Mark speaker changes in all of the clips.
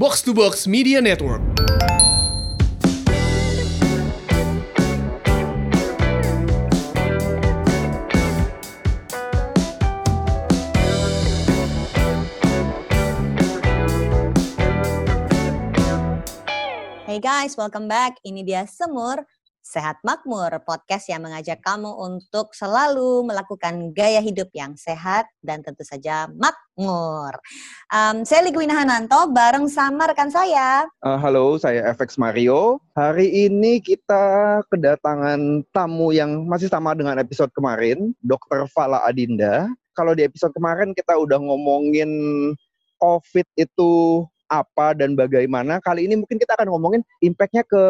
Speaker 1: Box to Box Media Network.
Speaker 2: Hey guys, welcome back. Ini dia Semur Sehat Makmur, podcast yang mengajak kamu untuk selalu melakukan gaya hidup yang sehat dan tentu saja makmur. Um, saya Ligwina Hananto bareng sama rekan saya.
Speaker 3: Uh, halo, saya FX Mario. Hari ini kita kedatangan tamu yang masih sama dengan episode kemarin, Dr. Fala Adinda. Kalau di episode kemarin kita udah ngomongin COVID itu apa dan bagaimana. Kali ini mungkin kita akan ngomongin impactnya ke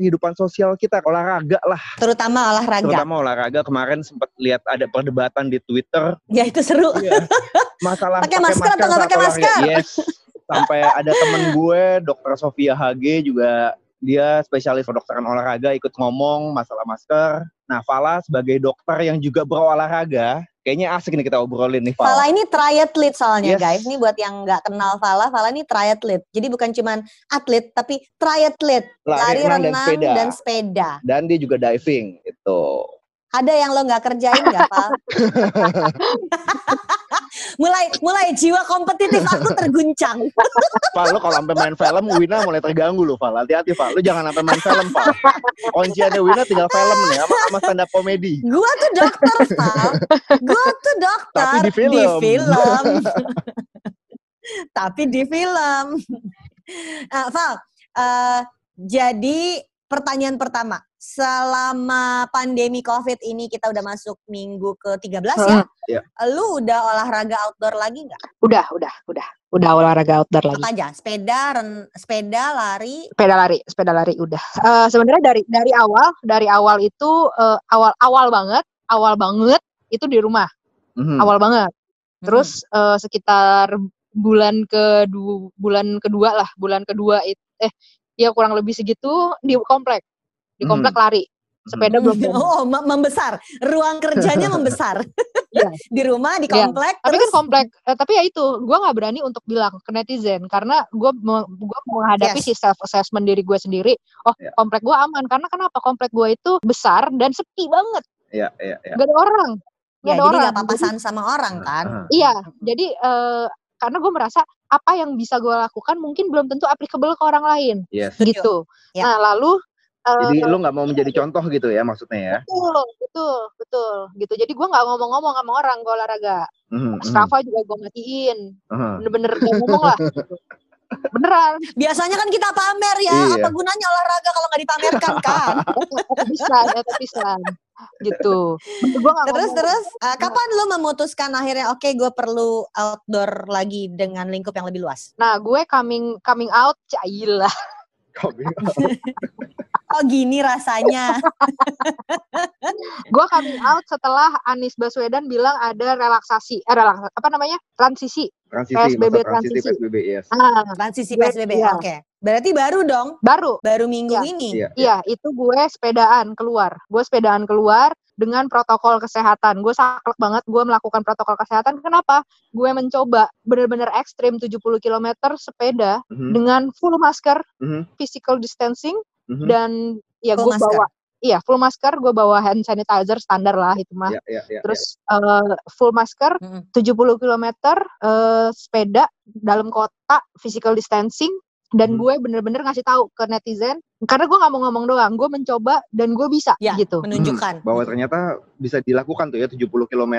Speaker 3: kehidupan sosial kita, olahraga lah.
Speaker 2: Terutama olahraga.
Speaker 3: Terutama olahraga. Kemarin sempat lihat ada perdebatan di Twitter.
Speaker 2: Ya itu seru.
Speaker 3: Iya. Masalah
Speaker 2: pakai masker atau nggak pakai masker?
Speaker 3: Yes. Sampai ada temen gue, Dokter Sofia HG juga dia spesialis kedokteran olahraga ikut ngomong masalah masker. Nah, Fala sebagai dokter yang juga berolahraga, kayaknya asik nih kita obrolin nih Fala.
Speaker 2: Fala ini triathlete soalnya
Speaker 3: Yes.
Speaker 2: guys. Ini buat yang nggak kenal Fala, Fala ini triathlete. Jadi bukan cuman atlet tapi triathlete. Lari, renang, dan, sepeda.
Speaker 3: Dan dia juga diving itu.
Speaker 2: Ada yang lo nggak kerjain nggak, Fal? mulai mulai jiwa kompetitif aku terguncang.
Speaker 3: Fal, lu kalau sampai main film, Wina mulai terganggu lu, Fal. Hati-hati, Fal. Lu jangan sampai main film, Fal. Kunciannya Wina tinggal film nih, sama, sama stand up comedy.
Speaker 2: Gua tuh dokter, Fal. Gua tuh dokter
Speaker 3: Tapi di film.
Speaker 2: film. Tapi di film. Nah, Val, eh, jadi pertanyaan pertama, selama pandemi COVID ini kita udah masuk minggu ke-13 ya.
Speaker 3: Iya.
Speaker 2: Lu udah olahraga outdoor lagi nggak?
Speaker 4: Udah, udah, udah. Udah olahraga outdoor lagi.
Speaker 2: Apa aja? Sepeda, ren, sepeda, lari.
Speaker 4: Sepeda lari, sepeda lari udah. Eh, sebenarnya dari dari awal, dari awal itu eh, awal awal banget, awal banget itu di rumah.
Speaker 3: Mhm.
Speaker 4: Awal banget.
Speaker 2: Hmm.
Speaker 4: Terus eh, sekitar bulan kedua bulan kedua lah, bulan kedua itu eh ya kurang lebih segitu di komplek. Di
Speaker 3: Hmm.
Speaker 4: komplek lari. Sepeda belum.
Speaker 2: Oh, mem- membesar. Ruang kerjanya membesar.
Speaker 4: Iya.
Speaker 2: di rumah, di
Speaker 4: Iya.
Speaker 2: komplek.
Speaker 4: Tapi
Speaker 2: terus
Speaker 4: kan komplek, eh, tapi ya itu, gue nggak berani untuk bilang ke netizen karena gue gua menghadapi
Speaker 2: Yes.
Speaker 4: si self assessment diri gue sendiri. Oh,
Speaker 3: Iya.
Speaker 4: komplek gue aman karena kenapa? Komplek gue itu besar dan sepi banget,
Speaker 3: Iya, iya, iya.
Speaker 4: gak ada orang,
Speaker 2: ya,
Speaker 4: gak ada
Speaker 2: jadi
Speaker 4: orang.
Speaker 2: nggak papasan sama orang kan.
Speaker 4: Iya, jadi eh, karena gue merasa apa yang bisa gue lakukan mungkin belum tentu applicable ke orang lain,
Speaker 3: Yes.
Speaker 4: Gitu.
Speaker 2: Ya.
Speaker 4: Nah lalu eh,
Speaker 3: Jadi lu nggak mau menjadi contoh gitu ya maksudnya ya?
Speaker 4: betul, betul, betul, gitu. Jadi gue nggak ngomong-ngomong sama orang gue olahraga.
Speaker 3: Mhm,
Speaker 4: Strava juga gue matiin,
Speaker 3: mhm.
Speaker 4: bener-bener gak ngomong lah. gitu. Beneran.
Speaker 2: Biasanya kan kita pamer ya.
Speaker 3: Iya.
Speaker 2: Apa gunanya olahraga kalau nggak dipamerkan kan?
Speaker 4: bisa, ada bisa gitu.
Speaker 2: Terus terus uh, kapan lu memutuskan akhirnya oke gue perlu outdoor lagi dengan lingkup yang lebih luas?
Speaker 4: Nah, gue coming coming out cailah.
Speaker 3: Coming
Speaker 2: Oh gini rasanya.
Speaker 4: gue coming out setelah Anies Baswedan bilang ada relaksasi, eh, relaksasi apa namanya? transisi.
Speaker 3: transisi,
Speaker 4: PSBB
Speaker 3: transisi
Speaker 4: transisi.
Speaker 3: PSBB, yes.
Speaker 4: Ah,
Speaker 2: Transisi PSBB.
Speaker 4: iya.
Speaker 2: Oke. Berarti baru dong.
Speaker 4: baru.
Speaker 2: Baru minggu
Speaker 4: Iya.
Speaker 2: ini.
Speaker 3: Iya.
Speaker 4: Iya, itu gue sepedaan keluar. Gue sepedaan keluar dengan protokol kesehatan. Gue saklek banget gue melakukan protokol kesehatan. Kenapa? Gue mencoba bener-bener ekstrim 70 km sepeda
Speaker 3: Mhm,
Speaker 4: dengan full masker,
Speaker 3: mhm,
Speaker 4: physical distancing
Speaker 3: mhm.
Speaker 4: dan ya gue bawa iya full masker gue bawa hand sanitizer standar lah itu mah
Speaker 3: Iya, iya, iya,
Speaker 4: terus eh, full masker
Speaker 2: Mm-mm.
Speaker 4: 70 km eh, sepeda dalam kota physical distancing dan
Speaker 3: Hmm.
Speaker 4: gue bener-bener ngasih tahu ke netizen karena gue nggak mau ngomong doang gue mencoba dan gue bisa
Speaker 2: Ya,
Speaker 4: gitu
Speaker 2: Menunjukkan.
Speaker 3: bahwa ternyata bisa dilakukan tuh ya 70 km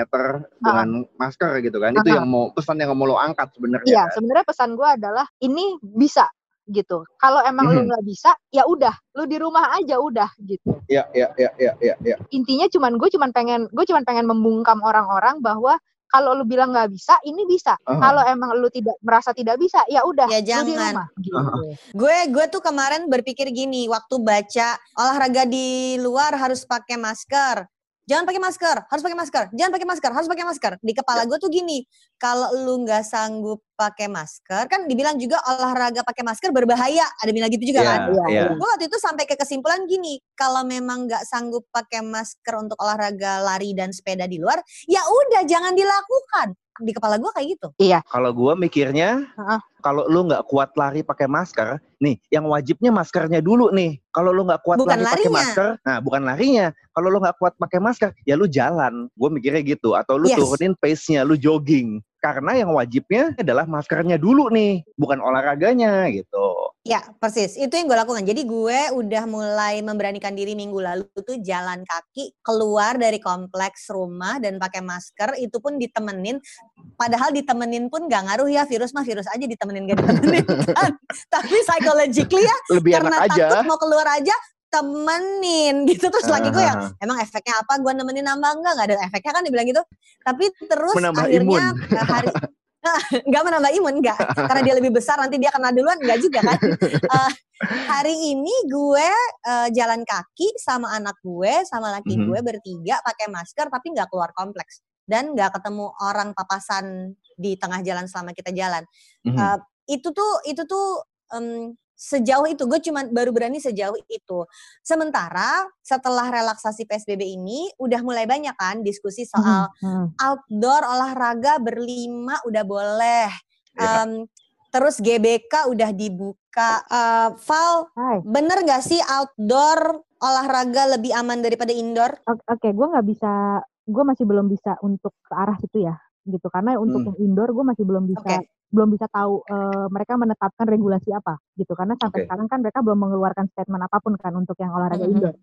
Speaker 3: dengan masker gitu kan. Itu
Speaker 4: Ah.
Speaker 3: yang mau pesan yang mau lo angkat sebenarnya.
Speaker 4: iya
Speaker 3: kan?
Speaker 4: sebenarnya pesan gue adalah ini bisa gitu kalau emang lu
Speaker 3: Mhm.
Speaker 4: nggak bisa ya udah lu di rumah aja udah gitu
Speaker 3: Iya, iya, iya, iya, iya, iya.
Speaker 4: intinya cuman gue cuman pengen gue cuman pengen membungkam orang-orang bahwa kalau lu bilang nggak bisa ini bisa
Speaker 3: Ah.
Speaker 4: kalau emang lu tidak merasa tidak bisa ya udah
Speaker 2: Ya,
Speaker 4: lu di
Speaker 2: jangan.
Speaker 4: rumah gitu.
Speaker 2: Gue gue tuh kemarin berpikir gini waktu baca olahraga di luar harus pakai masker. Jangan pakai masker, harus pakai masker. Jangan pakai masker, harus pakai masker. Di kepala gue tuh gini, kalau lu nggak sanggup pakai masker, kan dibilang juga olahraga pakai masker berbahaya. Ada bilang gitu juga
Speaker 3: Iya,
Speaker 2: kan?
Speaker 4: Iya,
Speaker 3: iya.
Speaker 2: Gue waktu itu sampai ke kesimpulan gini, kalau memang nggak sanggup pakai masker untuk olahraga lari dan sepeda di luar, ya udah jangan dilakukan. Di kepala gue kayak gitu.
Speaker 3: Kalau gua mikirnya,
Speaker 4: Heeh.
Speaker 3: kalau lu nggak kuat lari pakai masker, nih yang wajibnya maskernya dulu nih. Kalau lu nggak kuat
Speaker 2: Bukan
Speaker 3: lari pakai masker, nah bukan larinya. Kalau lu nggak kuat pakai masker, ya lu jalan. Gue mikirnya gitu. Atau lu
Speaker 2: Yes.
Speaker 3: turunin pace-nya, lu jogging. Karena yang wajibnya adalah maskernya dulu nih, bukan olahraganya gitu.
Speaker 2: Ya, persis. Itu yang gue lakukan. Jadi gue udah mulai memberanikan diri minggu lalu tuh jalan kaki keluar dari kompleks rumah dan pakai masker. Itu pun ditemenin. Padahal ditemenin pun gak ngaruh ya. Virus mah virus aja ditemenin gak ditemenin kan. Tapi psychologically ya
Speaker 3: Lebih
Speaker 2: karena
Speaker 3: enak aja.
Speaker 2: takut mau keluar aja temenin gitu. Terus lagi gue yang
Speaker 3: Ah,
Speaker 2: emang efeknya apa? Gue nemenin nambah enggak? Gak ada efeknya kan dibilang gitu. Tapi terus
Speaker 3: Menambah
Speaker 2: akhirnya
Speaker 3: imun.
Speaker 2: eh, hari Enggak menambah imun, enggak. Karena dia lebih besar nanti dia kena duluan, enggak juga kan. Eh, hari ini gue eh, jalan kaki sama anak gue, sama laki
Speaker 3: Mhm.
Speaker 2: gue bertiga pakai masker tapi nggak keluar kompleks. Dan nggak ketemu orang papasan di tengah jalan selama kita jalan.
Speaker 3: mhm.
Speaker 2: Eh, itu tuh itu tuh em, sejauh itu gue cuman baru berani sejauh itu. Sementara setelah relaksasi PSBB ini udah mulai banyak kan diskusi soal
Speaker 4: Hmm.
Speaker 2: outdoor olahraga berlima udah boleh.
Speaker 3: Ya.
Speaker 2: Em, terus GBK udah dibuka. Eh, Val,
Speaker 4: Hai.
Speaker 2: bener gak sih outdoor olahraga lebih aman daripada indoor?
Speaker 4: Oke, oke, gue nggak bisa, gue masih belum bisa untuk ke arah situ ya, gitu. Karena untuk
Speaker 3: Hmm.
Speaker 4: yang indoor gue masih belum bisa,
Speaker 2: Oke.
Speaker 4: Belum bisa tahu eh, mereka menetapkan regulasi apa, gitu. Karena sampai
Speaker 3: Oke.
Speaker 4: sekarang kan mereka belum mengeluarkan statement apa pun kan untuk yang olahraga
Speaker 2: Mhm.
Speaker 4: indoor,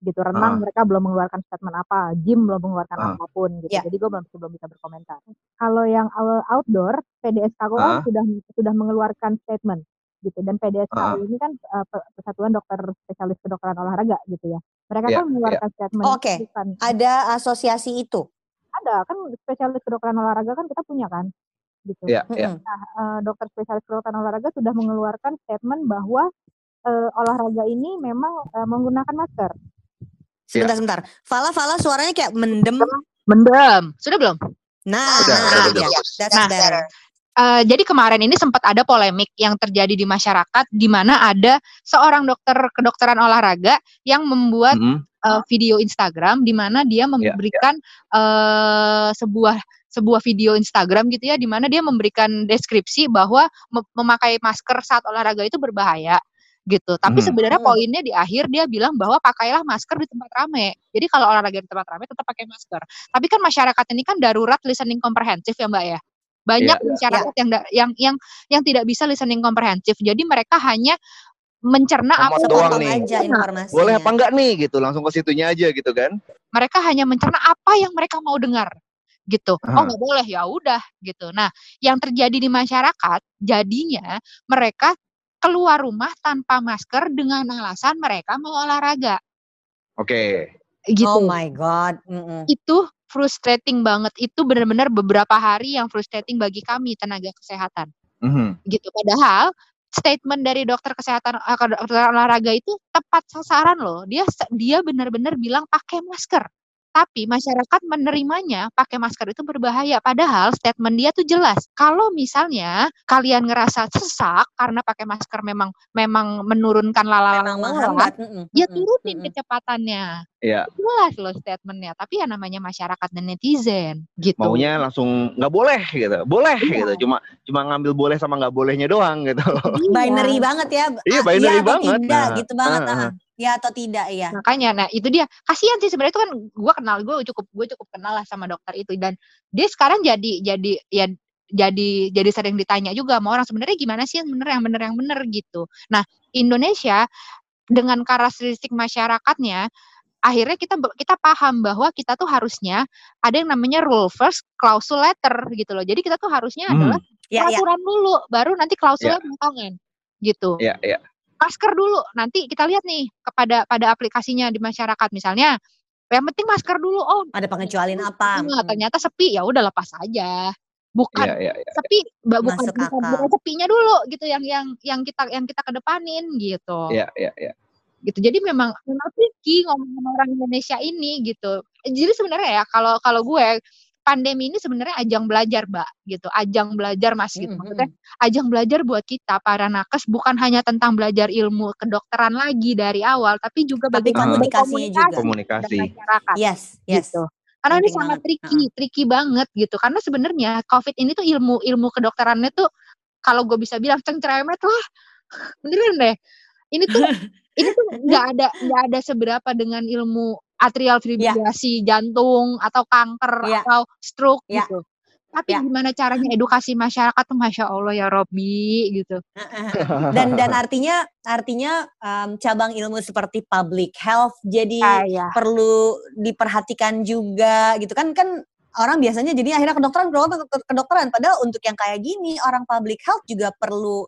Speaker 4: gitu. Renang
Speaker 3: Ah.
Speaker 4: mereka belum mengeluarkan statement apa, gym belum mengeluarkan
Speaker 3: Ah.
Speaker 4: apa pun, gitu.
Speaker 2: Ya.
Speaker 4: Jadi gue belum belum bisa berkomentar. Kalau yang out- outdoor, PDSKO
Speaker 3: Ah.
Speaker 4: sudah sudah mengeluarkan statement, gitu. Dan
Speaker 3: Ah.
Speaker 4: PDSKO ini kan eh, Pe- Persatuan Dokter Spesialis Kedokteran Olahraga, gitu ya. Mereka
Speaker 3: Ya,
Speaker 4: kan mengeluarkan statement
Speaker 2: Oke.
Speaker 4: bukan
Speaker 2: Ada asosiasi itu.
Speaker 4: ada kan spesialis kedokteran olahraga kan kita punya kan gitu.
Speaker 3: Ya, ya.
Speaker 2: Mm-mm.
Speaker 4: Eh, dokter spesialis kedokteran olahraga sudah mengeluarkan statement bahwa eh, olahraga ini memang eh, menggunakan masker.
Speaker 2: Sebentar, sebentar. Fala, Fala suaranya kayak mendem.
Speaker 4: Mendem. Sudah belum?
Speaker 2: Nah,
Speaker 3: Udah,
Speaker 2: nah,
Speaker 3: udah,
Speaker 2: iya.
Speaker 3: udah.
Speaker 2: That's
Speaker 4: Nah,
Speaker 2: better.
Speaker 4: Eh, jadi kemarin ini sempat ada polemik yang terjadi di masyarakat di mana ada seorang dokter kedokteran olahraga yang membuat
Speaker 3: Mhm.
Speaker 4: eh, video Instagram di mana dia memberikan eh, sebuah sebuah video Instagram gitu ya di mana dia memberikan deskripsi bahwa mem- memakai masker saat olahraga itu berbahaya gitu. Tapi
Speaker 3: Hmm.
Speaker 4: sebenarnya
Speaker 2: Hmm.
Speaker 4: poinnya di akhir dia bilang bahwa pakailah masker di tempat ramai. Jadi kalau olahraga di tempat ramai tetap pakai masker. Tapi kan masyarakat ini kan darurat listening komprehensif ya Mbak ya. Banyak
Speaker 3: Iya.
Speaker 4: masyarakat yang da- yang yang yang tidak bisa listening komprehensif. Jadi mereka hanya mencerna apa yang
Speaker 3: doang
Speaker 2: Sepotong
Speaker 3: nih.
Speaker 2: aja informasinya.
Speaker 3: Boleh apa enggak nih gitu, langsung ke situnya aja gitu kan.
Speaker 4: mereka hanya mencerna apa yang mereka mau dengar gitu. Oh nggak boleh ya udah gitu. Nah, yang terjadi di masyarakat jadinya mereka keluar rumah tanpa masker dengan alasan mereka mau olahraga
Speaker 3: Oke.
Speaker 4: gitu.
Speaker 2: Oh my god. Mm-mm.
Speaker 4: Itu frustrating banget. Itu benar-benar beberapa hari yang frustrating bagi kami tenaga kesehatan
Speaker 3: Mhm.
Speaker 4: gitu. Padahal statement dari dokter kesehatan eh, dokter olahraga itu tepat sasaran loh. Dia dia benar-benar bilang pakai masker. Tapi masyarakat menerimanya pakai masker itu berbahaya. Padahal statement dia tuh jelas. Kalau misalnya kalian ngerasa sesak karena pakai masker memang memang menurunkan
Speaker 2: Memang
Speaker 4: lalala
Speaker 2: menghambat. Mm-mm.
Speaker 4: ya turunin
Speaker 2: Mm-mm.
Speaker 4: kecepatannya.
Speaker 3: Iya.
Speaker 4: Jelas loh statementnya. Tapi ya namanya masyarakat dan netizen gitu.
Speaker 3: Maunya langsung nggak boleh gitu. Boleh
Speaker 4: Iya.
Speaker 3: gitu. Cuma cuma ngambil boleh sama nggak bolehnya doang gitu.
Speaker 4: Iya.
Speaker 2: binary banget ya.
Speaker 3: Iya, binary
Speaker 2: atau
Speaker 3: banget.
Speaker 2: Tidak,
Speaker 3: Nah,
Speaker 2: gitu banget.
Speaker 3: ah,
Speaker 2: ah. Ya atau tidak ya.
Speaker 4: makanya nah itu dia kasihan sih sebenarnya itu kan gue kenal gue cukup gue cukup kenal lah sama dokter itu dan dia sekarang jadi jadi ya jadi jadi sering ditanya juga sama orang sebenarnya gimana sih yang bener yang bener yang bener gitu nah Indonesia dengan karakteristik masyarakatnya akhirnya kita kita paham bahwa kita tuh harusnya ada yang namanya rule first klausul letter gitu loh jadi kita tuh harusnya
Speaker 3: Hmm.
Speaker 4: adalah
Speaker 2: Ya, ya.
Speaker 4: peraturan dulu baru nanti klausulnya belakangan gitu
Speaker 3: Iya, iya.
Speaker 4: Masker dulu. Nanti kita lihat nih kepada pada aplikasinya di masyarakat misalnya. Yang penting masker dulu. Oh,
Speaker 2: Ada pengecualian apa?
Speaker 4: nah,
Speaker 2: Mm.
Speaker 4: ternyata sepi ya udah lepas aja. Bukan
Speaker 3: Iya, iya, iya.
Speaker 4: sepi, bukan,
Speaker 2: Masuk
Speaker 4: bukan, bukan sepinya dulu gitu yang yang yang kita yang kita kedepanin gitu.
Speaker 3: Iya, iya, iya.
Speaker 4: Gitu. Jadi memang memang tricky ngomong sama orang Indonesia ini gitu. Jadi sebenarnya ya kalau kalau gue pandemi ini sebenarnya ajang belajar, Mbak, gitu. Ajang belajar Mas gitu.
Speaker 2: Mm,
Speaker 4: Maksudnya ajang belajar buat kita para nakes bukan hanya tentang belajar ilmu kedokteran lagi dari awal, tapi juga
Speaker 2: Tapi
Speaker 4: bagaimana
Speaker 2: komunikasinya juga.
Speaker 3: Komunikasi.
Speaker 4: dengan masyarakat
Speaker 2: Yes, yes.
Speaker 4: gitu. Karena ini sangat
Speaker 2: banget,
Speaker 4: tricky, tricky banget gitu. Karena sebenarnya COVID ini tuh ilmu ilmu kedokterannya tuh kalau gue bisa bilang cengceremet lah. Beneran deh. Ini tuh ini tuh nggak ada nggak ada seberapa dengan ilmu atrial fibrillasi jantung atau kanker
Speaker 2: Iya.
Speaker 4: atau stroke
Speaker 2: Iya.
Speaker 4: gitu. Tapi
Speaker 2: Iya.
Speaker 4: gimana caranya edukasi masyarakat tuh masya Allah ya Robi gitu.
Speaker 2: dan dan artinya artinya em, cabang ilmu seperti public health jadi
Speaker 4: Kayak
Speaker 2: perlu diperhatikan juga gitu kan kan orang biasanya jadi akhirnya kedokteran kedokteran kedokteran padahal untuk yang kayak gini orang public health juga perlu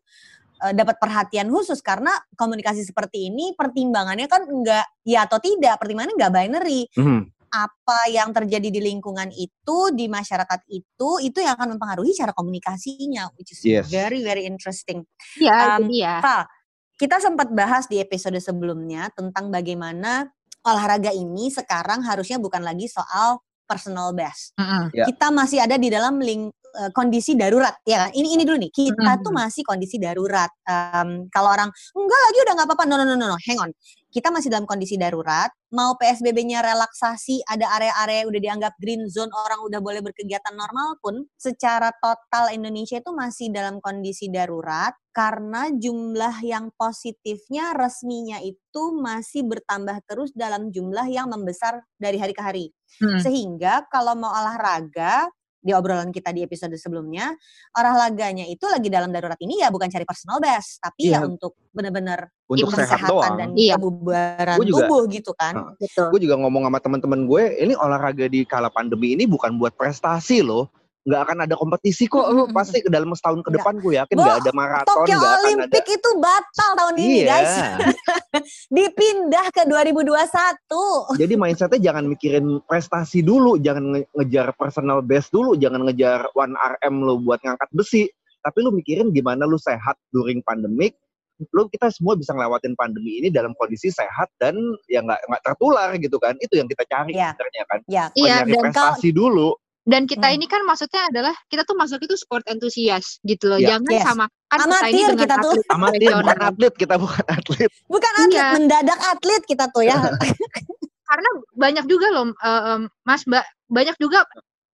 Speaker 2: eh, dapat perhatian khusus karena komunikasi seperti ini pertimbangannya kan enggak ya atau tidak pertimbangannya enggak binary
Speaker 3: Mhm.
Speaker 2: apa yang terjadi di lingkungan itu di masyarakat itu itu yang akan mempengaruhi cara komunikasinya which is
Speaker 3: Yes.
Speaker 2: very very interesting
Speaker 4: Iya,
Speaker 2: Um,
Speaker 4: ya.
Speaker 2: Val, kita sempat bahas di episode sebelumnya tentang bagaimana olahraga ini sekarang harusnya bukan lagi soal personal best.
Speaker 4: Mm-mm.
Speaker 3: Ya.
Speaker 2: Kita masih ada di dalam ling- eh, kondisi darurat, ya kan? Ini ini dulu nih, kita
Speaker 4: Mm-mm.
Speaker 2: tuh masih kondisi darurat. Em, kalau orang enggak lagi udah nggak apa-apa, no no no no, no, hang on. Kita masih dalam kondisi darurat, mau PSBB-nya relaksasi, ada area-area udah dianggap green zone, orang udah boleh berkegiatan normal pun, secara total Indonesia itu masih dalam kondisi darurat karena jumlah yang positifnya resminya itu masih bertambah terus dalam jumlah yang membesar dari hari ke hari.
Speaker 4: Mm.
Speaker 2: Sehingga kalau mau olahraga di obrolan kita di episode sebelumnya, olahraganya itu lagi dalam darurat ini ya bukan cari personal best, tapi
Speaker 3: Iya.
Speaker 2: ya untuk benar-benar
Speaker 3: Untuk sehat
Speaker 2: kesehatan
Speaker 3: doang.
Speaker 2: dan
Speaker 4: Iya.
Speaker 2: kebugaran
Speaker 3: Gua juga-
Speaker 2: tubuh gitu kan.
Speaker 3: Heeh.
Speaker 4: Betul.
Speaker 3: gue juga ngomong sama teman-teman gue, ini olahraga di kala pandemi ini bukan buat prestasi loh. Nggak akan ada kompetisi kok. Lu pasti ke dalam setahun ke
Speaker 2: Nggak.
Speaker 3: depan gue yakin
Speaker 2: Bo,
Speaker 3: nggak ada maraton,
Speaker 2: Tokyo
Speaker 3: nggak akan ada.
Speaker 2: Olympic itu batal tahun ini
Speaker 3: Iya.
Speaker 2: guys. Dipindah ke 2021.
Speaker 3: Jadi mindsetnya jangan mikirin prestasi dulu, jangan nge- ngejar personal best dulu, jangan ngejar 1RM lu buat ngangkat besi. Tapi lu mikirin gimana lu sehat during pandemic. Lu kita semua bisa ngelewatin pandemi ini dalam kondisi sehat dan ya nggak nggak tertular gitu kan. Itu yang kita cari
Speaker 2: Iya.
Speaker 3: sebenarnya kan.
Speaker 2: Ya,
Speaker 4: Iya, dan
Speaker 3: prestasi dulu.
Speaker 4: Dan kita
Speaker 2: Hmm.
Speaker 4: ini kan maksudnya adalah kita tuh masuk itu sport enthusiast gitu loh.
Speaker 3: Iya.
Speaker 4: Jangan
Speaker 2: Yes.
Speaker 4: samakan kita ini
Speaker 2: Amatir
Speaker 4: dengan
Speaker 2: kita tuh.
Speaker 4: atlet
Speaker 3: Amatir bukan atlet, kita bukan atlet.
Speaker 2: bukan atlet,
Speaker 4: Iya.
Speaker 2: mendadak atlet kita tuh ya.
Speaker 4: Karena banyak juga loh eh, em, Mas Mbak, banyak juga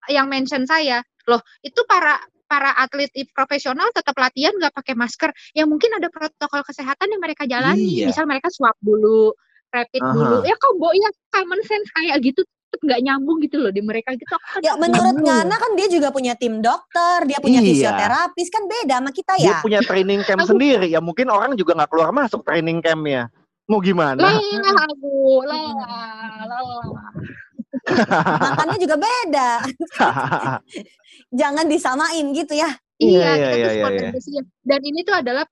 Speaker 4: yang mention saya. Loh, itu para para atlet profesional tetap latihan nggak pakai masker. Ya mungkin ada protokol kesehatan yang mereka jalani.
Speaker 3: Iya.
Speaker 4: Misal mereka swab dulu, rapid
Speaker 3: Aha.
Speaker 4: dulu. Ya kok Bo, ya common sense kayak gitu tetep nggak nyambung gitu loh di mereka gitu. Kan
Speaker 2: Ya menurut
Speaker 4: nyambung.
Speaker 2: Ngana kan dia juga punya tim dokter, dia punya
Speaker 3: Iya.
Speaker 2: fisioterapis kan beda sama kita
Speaker 3: Dia
Speaker 2: ya.
Speaker 3: punya training camp
Speaker 4: Aku-
Speaker 3: sendiri. Ya mungkin orang juga nggak keluar masuk training campnya. Mau gimana?
Speaker 4: Lah aku, lah, lah.
Speaker 2: Makannya juga beda. Jangan disamain gitu ya.
Speaker 3: Iya,
Speaker 4: Iya,
Speaker 3: iya,
Speaker 4: kita tuh
Speaker 3: iya, iya.
Speaker 4: enthusiast. Dan ini tuh adalah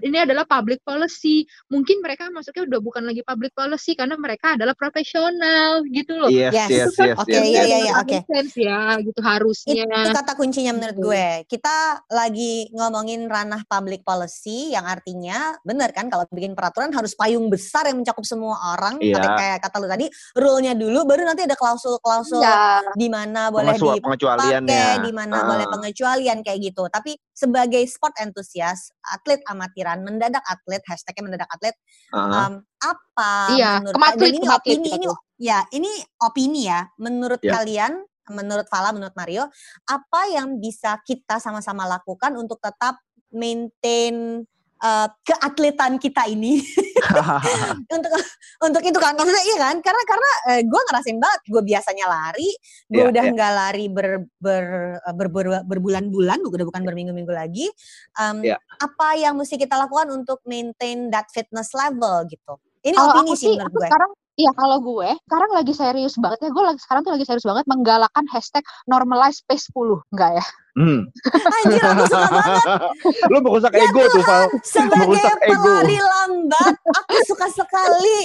Speaker 4: ini adalah public policy. Mungkin mereka masuknya udah bukan lagi public policy karena mereka adalah profesional gitu loh.
Speaker 3: yes,
Speaker 2: Yes.
Speaker 3: yes, yes,
Speaker 2: Oke,
Speaker 3: yes,
Speaker 2: iya,
Speaker 3: yes.
Speaker 2: iya,
Speaker 4: Dengan
Speaker 2: oke.
Speaker 4: ya, gitu harusnya.
Speaker 2: Itu kata kuncinya menurut
Speaker 4: Gitu.
Speaker 2: gue. Kita lagi ngomongin ranah public policy yang artinya bener kan kalau bikin peraturan harus payung besar yang mencakup semua orang.
Speaker 3: Iya.
Speaker 2: Tapi kayak kata lu tadi, rule-nya dulu baru nanti ada klausul-klausul
Speaker 4: Iya.
Speaker 2: di mana boleh
Speaker 3: Pengecualian-
Speaker 2: dipakai,
Speaker 3: pengecualiannya.
Speaker 2: di mana
Speaker 3: Ah.
Speaker 2: boleh pengecualian kayak gitu. Tapi sebagai sport enthusiast, atlet amatiran, mendadak atlet, hashtagnya mendadak atlet,
Speaker 3: Ah.
Speaker 2: um, apa
Speaker 4: Iya,
Speaker 2: menurut
Speaker 4: kematlit,
Speaker 2: ini
Speaker 4: kematlit
Speaker 2: opini ini ya ini opini ya menurut
Speaker 3: Ya.
Speaker 2: kalian menurut Fala menurut Mario apa yang bisa kita sama-sama lakukan untuk tetap maintain uh, keatletan kita ini. Untuk untuk itu kan maksudnya iya kan? Karena karena gue ngerasain banget gue biasanya lari gue
Speaker 3: Iya,
Speaker 2: udah
Speaker 3: iya.
Speaker 2: nggak lari ber, ber, ber, ber- berbulan-bulan udah bukan berminggu-minggu lagi um,
Speaker 3: Iya.
Speaker 2: apa yang mesti kita lakukan untuk maintain that fitness level gitu? Ini
Speaker 4: Kalau
Speaker 2: opini
Speaker 4: aku
Speaker 2: sih menurut
Speaker 4: aku
Speaker 2: gue.
Speaker 4: sekarang Iya kalau gue sekarang lagi serius banget ya gue lagi sekarang tuh lagi serius banget menggalakkan hashtag normalize pace 10 enggak ya
Speaker 3: Hmm.
Speaker 2: anjir aku suka banget
Speaker 3: Lu merusak
Speaker 2: Ya
Speaker 3: ego tuh, Val.
Speaker 2: sebagai
Speaker 3: Merusak ego.
Speaker 2: pelari lambat aku suka sekali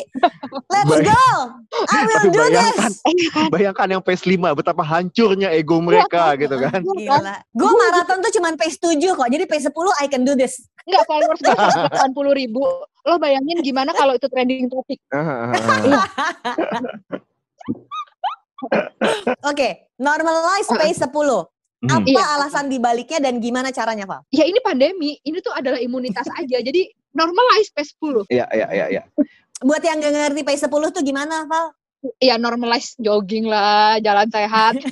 Speaker 2: let's
Speaker 3: Bay-
Speaker 2: go I will
Speaker 3: Tapi
Speaker 2: do
Speaker 3: bayangkan,
Speaker 2: this
Speaker 3: bayangkan yang pace 5 betapa hancurnya ego mereka gitu kan.
Speaker 2: Gila. Gue maraton tuh cuman pace 7 kok. Jadi pace 10 I can do this.
Speaker 4: Enggak followers gue 80 ribu lo bayangin gimana kalau itu trending topik
Speaker 2: Oke, normalize pace 10.
Speaker 3: Hmm.
Speaker 2: Apa
Speaker 4: Iya.
Speaker 2: alasan dibaliknya dan gimana caranya, Val?
Speaker 4: ya ini pandemi ini tuh adalah imunitas aja jadi normalize pace 10
Speaker 3: Iya, iya, iya, iya.
Speaker 2: Buat yang gak ngerti pace 10 tuh gimana, Val?
Speaker 4: ya normalize jogging lah, jalan sehat.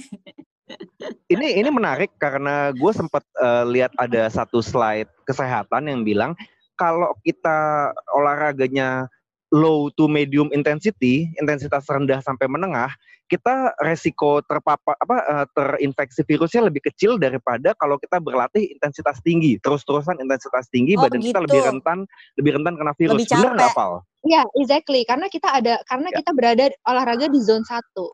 Speaker 3: Ini ini menarik karena gue sempat eh, lihat ada satu slide kesehatan yang bilang kalau kita olahraganya low to medium intensity, intensitas rendah sampai menengah, kita resiko terpapar apa eh, terinfeksi virusnya lebih kecil daripada kalau kita berlatih intensitas tinggi, terus-terusan intensitas tinggi,
Speaker 2: Oh,
Speaker 3: badan kita
Speaker 2: begitu.
Speaker 3: lebih rentan lebih rentan kena virus.
Speaker 2: Lebih
Speaker 3: Bener nggak,
Speaker 2: capek.
Speaker 3: Val?
Speaker 4: Iya, exactly. Karena kita ada karena
Speaker 3: Ya.
Speaker 4: kita berada olahraga di zone 1.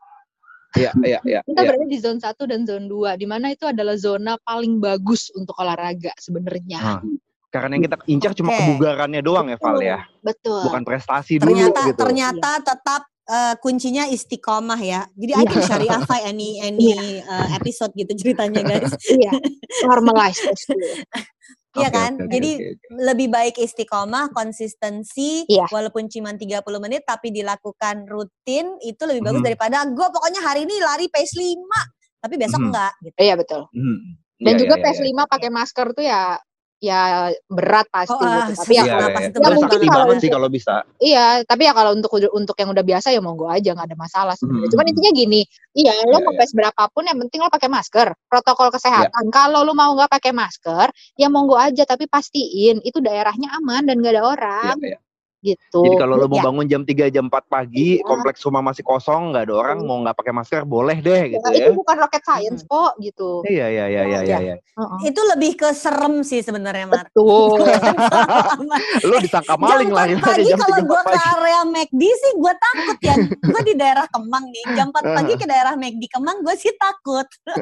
Speaker 3: Iya, iya, iya.
Speaker 4: Kita
Speaker 3: iya.
Speaker 4: berada di zone 1 dan zone 2 di mana itu adalah zona paling bagus untuk olahraga sebenarnya.
Speaker 3: Ah, Karena yang kita incar cuma
Speaker 2: Oke.
Speaker 3: kebugarannya doang ya, Val ya.
Speaker 4: Betul.
Speaker 3: Bukan prestasi dulu
Speaker 2: ternyata
Speaker 3: gitu.
Speaker 2: ternyata tetap eh, kuncinya istiqomah ya. Jadi I can syariahify any any eh, episode gitu ceritanya guys.
Speaker 4: Iya. Normalize itu.
Speaker 2: Iya kan?
Speaker 3: oke,
Speaker 2: Jadi
Speaker 3: oke, oke.
Speaker 2: lebih baik istiqomah, konsistensi,
Speaker 4: Iya.
Speaker 2: walaupun cuma 30 menit tapi dilakukan rutin itu lebih bagus
Speaker 3: Mhm.
Speaker 2: daripada gue pokoknya hari ini lari pace 5 tapi besok
Speaker 3: Mhm.
Speaker 2: enggak gitu.
Speaker 4: Iya betul.
Speaker 3: Hmm.
Speaker 4: Dan
Speaker 3: Iya,
Speaker 4: juga
Speaker 3: iya, iya,
Speaker 4: PS5 pakai masker tuh ya ya berat pasti
Speaker 2: Oh, ah,
Speaker 4: gitu. Tapi ya
Speaker 3: Iya,
Speaker 2: Kenapa
Speaker 3: iya, iya.
Speaker 4: Ya, mungkin kalau
Speaker 3: banget sih kalau bisa.
Speaker 4: Iya, tapi ya kalau untuk untuk yang udah biasa ya monggo aja nggak ada masalah sebenarnya.
Speaker 3: Mhm.
Speaker 4: Cuman intinya gini, iya lo
Speaker 3: Iya,
Speaker 4: mau
Speaker 3: iya.
Speaker 4: pace berapapun yang penting lo pakai masker, protokol kesehatan. Kalau lo mau nggak pakai masker, ya monggo aja tapi pastiin itu daerahnya aman dan nggak ada orang
Speaker 3: Iya, iya.
Speaker 4: Gitu.
Speaker 3: Jadi kalau lu mau
Speaker 2: Ya.
Speaker 3: bangun jam 3 jam 4 pagi,
Speaker 4: Iya.
Speaker 3: kompleks rumah masih kosong, nggak ada orang, mau nggak pakai masker boleh deh gitu
Speaker 4: Ya,
Speaker 3: ya.
Speaker 4: itu bukan rocket science kok gitu.
Speaker 3: Iya iya iya iya iya. iya.
Speaker 4: Heeh.
Speaker 2: Itu lebih ke serem sih sebenarnya Mar.
Speaker 4: Betul.
Speaker 3: Lu disangka
Speaker 2: jam
Speaker 3: maling
Speaker 2: 4
Speaker 3: lari
Speaker 2: pagi
Speaker 3: jam
Speaker 2: kalau
Speaker 3: 3
Speaker 2: gue
Speaker 3: 4
Speaker 2: ke area McD sih gue takut ya. gue di daerah Kemang nih. Jam 4 pagi ke daerah McD Kemang gue sih takut.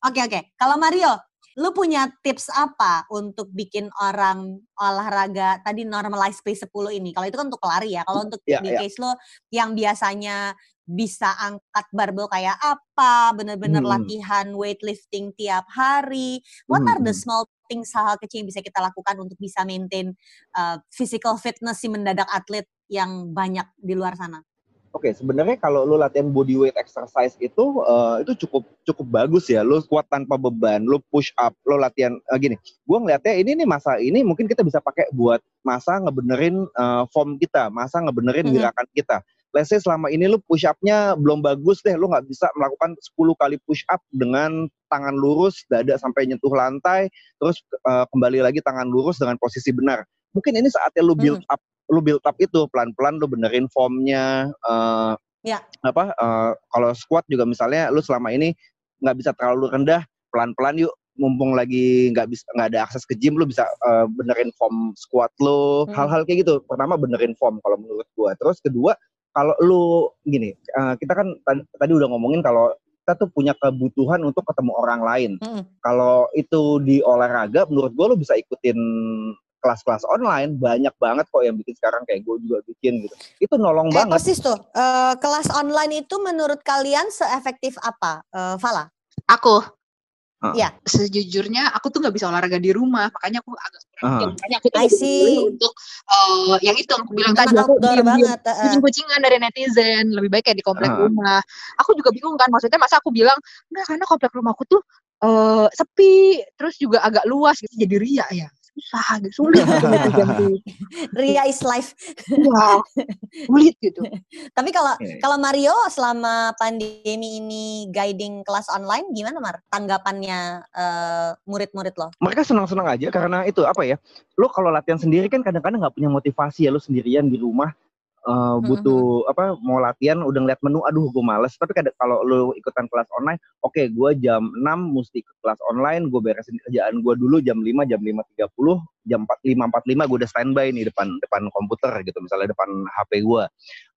Speaker 2: Oke oke. Kalau Mario, lu punya tips apa untuk bikin orang olahraga tadi normalize pace 10 ini? Kalau itu kan untuk lari ya. Kalau untuk
Speaker 3: Ya,
Speaker 2: di
Speaker 3: ya.
Speaker 2: case lo yang biasanya bisa angkat barbel kayak apa, bener-bener
Speaker 3: Hmm.
Speaker 2: latihan weightlifting tiap hari. What are the
Speaker 3: Hmm.
Speaker 2: small things hal-hal kecil yang bisa kita lakukan untuk bisa maintain uh, physical fitness si mendadak atlet yang banyak di luar sana?
Speaker 3: Oke, sebenarnya kalau lu latihan body weight exercise itu eh, itu cukup cukup bagus ya. Lu kuat tanpa beban, lu push up, lu latihan eh, gini. Gua ngeliatnya ini nih masa ini mungkin kita bisa pakai buat masa ngebenerin eh, form kita, masa ngebenerin
Speaker 2: Mhm.
Speaker 3: gerakan kita. Let's say selama ini lu push up-nya belum bagus deh, lu nggak bisa melakukan 10 kali push up dengan tangan lurus, dada sampai nyentuh lantai, terus eh, kembali lagi tangan lurus dengan posisi benar. Mungkin ini saatnya lu build up lu build up itu pelan-pelan lu benerin formnya eh
Speaker 2: Ya.
Speaker 3: apa eh, kalau squat juga misalnya lu selama ini nggak bisa terlalu rendah pelan-pelan yuk mumpung lagi nggak bisa nggak ada akses ke gym lu bisa eh, benerin form squat lu
Speaker 2: Hmm.
Speaker 3: hal-hal kayak gitu pertama benerin form kalau menurut gua terus kedua kalau lu gini eh, kita kan tadi, tadi udah ngomongin kalau kita tuh punya kebutuhan untuk ketemu orang lain
Speaker 2: Mm-mm.
Speaker 3: kalau itu di olahraga menurut gue lo bisa ikutin kelas-kelas online banyak banget kok yang bikin sekarang kayak gue juga bikin gitu itu nolong
Speaker 2: Eh,
Speaker 3: banget
Speaker 2: persis tuh. Eh, kelas online itu menurut kalian seefektif apa, Eh, Fala?
Speaker 4: Aku
Speaker 3: Ah.
Speaker 2: Iya.
Speaker 4: sejujurnya aku tuh nggak bisa olahraga di rumah makanya aku agak kurang ya, makanya aku tuh untuk eh, yang itu aku bilang tadi aku diem-diem
Speaker 2: banget. eh.
Speaker 4: kucing-kucingan dari netizen lebih baik kayak di komplek
Speaker 3: Ah.
Speaker 4: rumah aku juga bingung kan maksudnya masa aku bilang enggak karena komplek rumahku tuh eh sepi terus juga agak luas gitu jadi ria ya susah gitu sulit gitu
Speaker 2: Ria is life.
Speaker 4: Iya, sulit gitu
Speaker 2: Tapi kalau kalau Mario selama pandemi ini guiding kelas online gimana Mar? Tanggapannya eh, murid-murid lo?
Speaker 3: mereka senang-senang aja karena itu apa ya lo kalau latihan sendiri kan kadang-kadang nggak punya motivasi ya lo sendirian di rumah eh, butuh apa mau latihan udah ngeliat menu aduh gue males. Tapi kadang kalau lo ikutan kelas online oke gue jam 6 mesti ke kelas online gue beresin kerjaan gue dulu jam 5 jam 5.30 jam 4 5.45 gue udah standby nih depan depan komputer gitu misalnya depan HP gue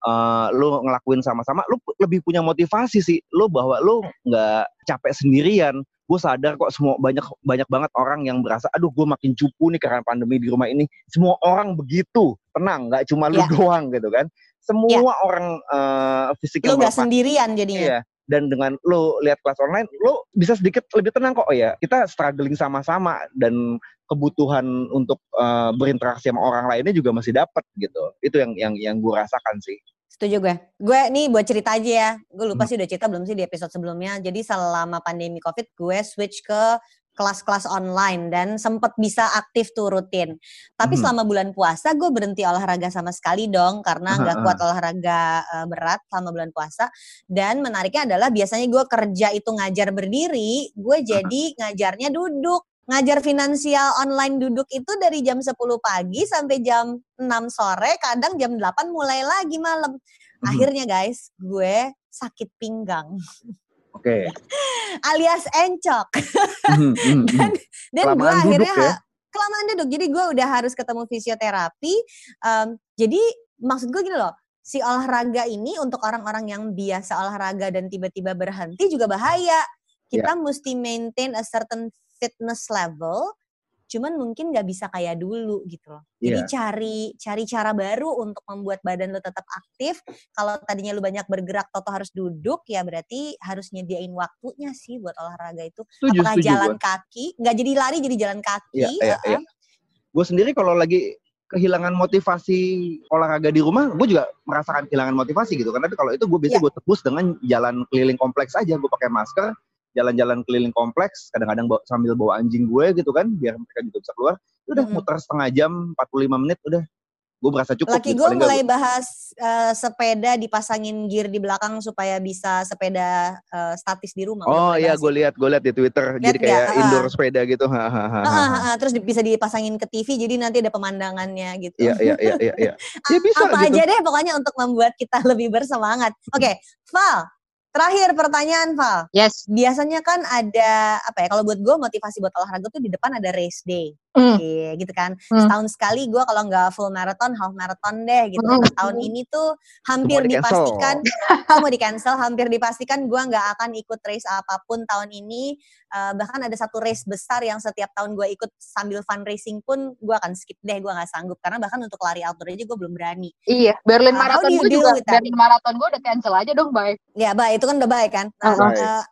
Speaker 3: eh lo ngelakuin sama-sama lo lebih punya motivasi sih. Lo bahwa lo nggak capek sendirian. Gue sadar kok semua banyak banyak banget orang yang berasa aduh gue makin cupu nih karena pandemi di rumah ini. Semua orang begitu tenang nggak cuma lu
Speaker 2: Ya.
Speaker 3: doang gitu kan semua orang eh fisik yang
Speaker 2: nggak sendirian jadinya.
Speaker 3: Iya. Dan dengan lo lihat kelas online, lo bisa sedikit lebih tenang kok. Oh ya, kita struggling sama-sama dan kebutuhan untuk eh, berinteraksi sama orang lainnya juga masih dapat gitu. Itu yang yang yang gue rasakan sih.
Speaker 2: Setuju gue. Gue nih buat cerita aja ya. Gue lupa
Speaker 3: Hmm.
Speaker 2: sih udah cerita belum sih di episode sebelumnya. Jadi selama pandemi COVID gue switch ke kelas-kelas online dan sempet bisa aktif tuh rutin. Tapi
Speaker 3: Mhm.
Speaker 2: selama bulan puasa gue berhenti olahraga sama sekali dong karena nggak kuat olahraga eh, berat selama bulan puasa. Dan menariknya adalah biasanya gue kerja itu ngajar berdiri, gue jadi ngajarnya duduk. Ngajar finansial online duduk itu dari jam 10 pagi sampai jam 6 sore, kadang jam 8 mulai lagi malam.
Speaker 3: Mhm.
Speaker 2: Akhirnya guys, gue sakit pinggang
Speaker 3: Oke.
Speaker 2: alias encok.
Speaker 3: Mhm, mhm, mhm.
Speaker 2: Dan gue
Speaker 3: Kelamaan
Speaker 2: akhirnya
Speaker 3: duduk ya?
Speaker 2: kelamaan duduk. Jadi gue udah harus ketemu fisioterapi. Em, jadi maksud gue gini loh, si olahraga ini untuk orang-orang yang biasa olahraga dan tiba-tiba berhenti juga bahaya. Kita mesti maintain a certain fitness level. Cuman mungkin nggak bisa kayak dulu gitu loh. Jadi
Speaker 3: Iya.
Speaker 2: cari cari cara baru untuk membuat badan lo tetap aktif. Kalau tadinya lu banyak bergerak, toto harus duduk, ya berarti harus nyediain waktunya sih buat olahraga itu
Speaker 3: Setuju,
Speaker 2: apakah
Speaker 3: setuju
Speaker 2: jalan
Speaker 3: gue.
Speaker 2: kaki nggak jadi lari jadi jalan kaki
Speaker 3: Iya, iya,
Speaker 2: uh-uh.
Speaker 3: iya. Gue sendiri kalau lagi kehilangan motivasi olahraga di rumah, gue juga merasakan kehilangan motivasi gitu. Karena kalau itu gue biasanya
Speaker 2: Iya.
Speaker 3: gue tebus dengan jalan keliling kompleks aja. Gue pakai masker, jalan-jalan keliling kompleks, kadang-kadang bawa- sambil bawa anjing gue gitu kan, biar mereka juga bisa keluar. Udah
Speaker 2: Mm-mm.
Speaker 3: muter setengah jam, 45 menit, udah. Gue merasa cukup.
Speaker 2: Laki
Speaker 3: gitu.
Speaker 2: gue mulai bahas eh, sepeda dipasangin gear di belakang supaya bisa sepeda eh, statis di rumah.
Speaker 3: Oh iya, gue lihat, gue lihat di Twitter.
Speaker 2: Lihat
Speaker 3: jadi kayak
Speaker 2: nggak? Ah.
Speaker 3: indoor sepeda gitu.
Speaker 2: Ah, ah, ah, terus bisa dipasangin ke TV jadi nanti ada pemandangannya gitu.
Speaker 3: Iya, iya, iya, iya, iya. Ya bisa
Speaker 2: Apa
Speaker 3: gitu.
Speaker 2: aja deh pokoknya untuk membuat kita lebih bersemangat. Oke, Val. Terakhir pertanyaan Val.
Speaker 4: Yes.
Speaker 2: Biasanya kan ada apa ya? Kalau buat gue motivasi buat olahraga tuh di depan ada race day.
Speaker 4: Hmm.
Speaker 2: Iya, gitu kan.
Speaker 4: Hmm.
Speaker 2: Setahun sekali gue kalau nggak full marathon, half marathon deh gitu. Nah, tahun ini tuh hampir
Speaker 3: Semua di-cancel.
Speaker 2: dipastikan, semua di cancel, hampir dipastikan gue nggak akan ikut race apa pun tahun ini. Eh, bahkan ada satu race besar yang setiap tahun gue ikut sambil fundraising pun gue akan skip deh, gue nggak sanggup karena bahkan untuk lari outdoor aja gue belum berani.
Speaker 4: Iya, Berlin
Speaker 2: Uh,
Speaker 4: Marathon gue juga? Berlin Marathon gue udah cancel aja dong, bye.
Speaker 2: Ya, baik itu kan udah baik kan. Nah,
Speaker 3: Baik.
Speaker 2: eh,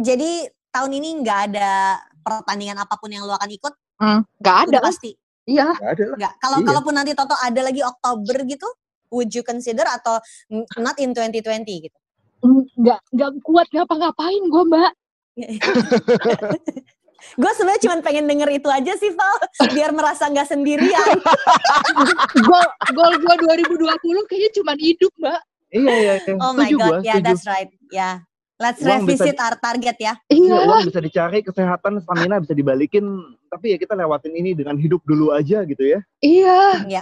Speaker 2: jadi tahun ini nggak ada pertandingan apa pun yang lu akan ikut,
Speaker 4: Hmm, gak ada
Speaker 2: udah pasti.
Speaker 4: Iya.
Speaker 3: Gak ada lah.
Speaker 2: Nggak. Kalau
Speaker 3: Iya.
Speaker 2: kalaupun nanti Toto ada lagi Oktober gitu, would you consider atau not in 2020 gitu?
Speaker 4: Nggak, nggak kuat ngapa-ngapain gue, Mbak.
Speaker 2: gue sebenarnya cuma pengen denger itu aja sih Val, biar merasa nggak sendirian.
Speaker 4: Gol, gol gue 2020 kayaknya cuma hidup, Mbak.
Speaker 3: Iya, iya, iya.
Speaker 2: Oh my god,
Speaker 3: gua,
Speaker 2: yeah that's right, ya. Let's
Speaker 3: Uang bisa
Speaker 2: revisit our target ya.
Speaker 3: Iya,
Speaker 4: Iya.
Speaker 3: uang bisa dicari, kesehatan, stamina bisa dibalikin. Tapi ya kita lewatin ini dengan hidup dulu aja gitu ya.
Speaker 4: Iya.
Speaker 2: Ya.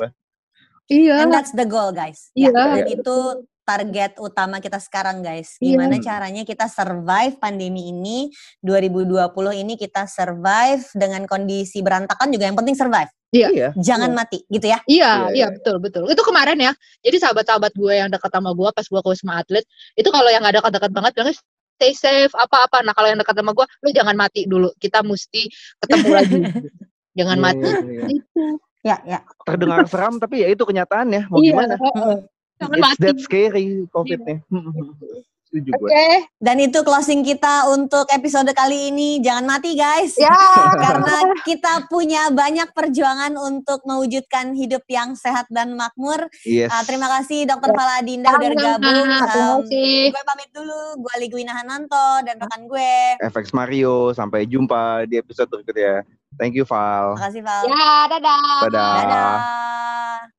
Speaker 4: Iya.
Speaker 2: And that's the goal guys.
Speaker 4: Iya.
Speaker 2: Ya, dan itu target utama kita sekarang guys.
Speaker 4: Iya.
Speaker 2: Gimana caranya kita survive pandemi ini 2020 ini kita survive dengan kondisi berantakan juga yang penting survive.
Speaker 4: Iya.
Speaker 2: Jangan mati gitu ya.
Speaker 3: Iya,
Speaker 4: Iya, iya
Speaker 3: iya.
Speaker 4: betul betul. Itu kemarin ya. Jadi sahabat-sahabat gue yang dekat sama gue pas gue ke Wisma Atlet, itu kalau yang gak dekat-dekat banget bilangnya stay safe apa-apa. Nah kalau yang dekat sama gue, lu jangan mati dulu. Kita mesti ketemu lagi. jangan mati.
Speaker 3: iya, iya.
Speaker 4: Itu.
Speaker 2: Ya, ya.
Speaker 3: Terdengar seram tapi ya itu kenyataannya. Mau
Speaker 4: Iya,
Speaker 3: gimana?
Speaker 4: Jangan
Speaker 3: It's
Speaker 4: mati.
Speaker 3: that scary COVID-nya. Setuju
Speaker 4: Oke.
Speaker 3: gue.
Speaker 2: Dan itu closing kita untuk episode kali ini. Jangan mati guys.
Speaker 4: Ya.
Speaker 2: Karena kita punya banyak perjuangan untuk mewujudkan hidup yang sehat dan makmur.
Speaker 3: Yes.
Speaker 2: Uh, terima kasih Dokter Fala Adinda udah gabung.
Speaker 4: Terima
Speaker 2: Um,
Speaker 4: kasih.
Speaker 2: gue pamit dulu. Gue Ligwina Hananto dan rekan gue.
Speaker 3: FX Mario. Sampai jumpa di episode berikutnya. Thank you, Val.
Speaker 2: Makasih Val.
Speaker 4: Ya, dadah.
Speaker 3: Dadah.
Speaker 2: Dadah.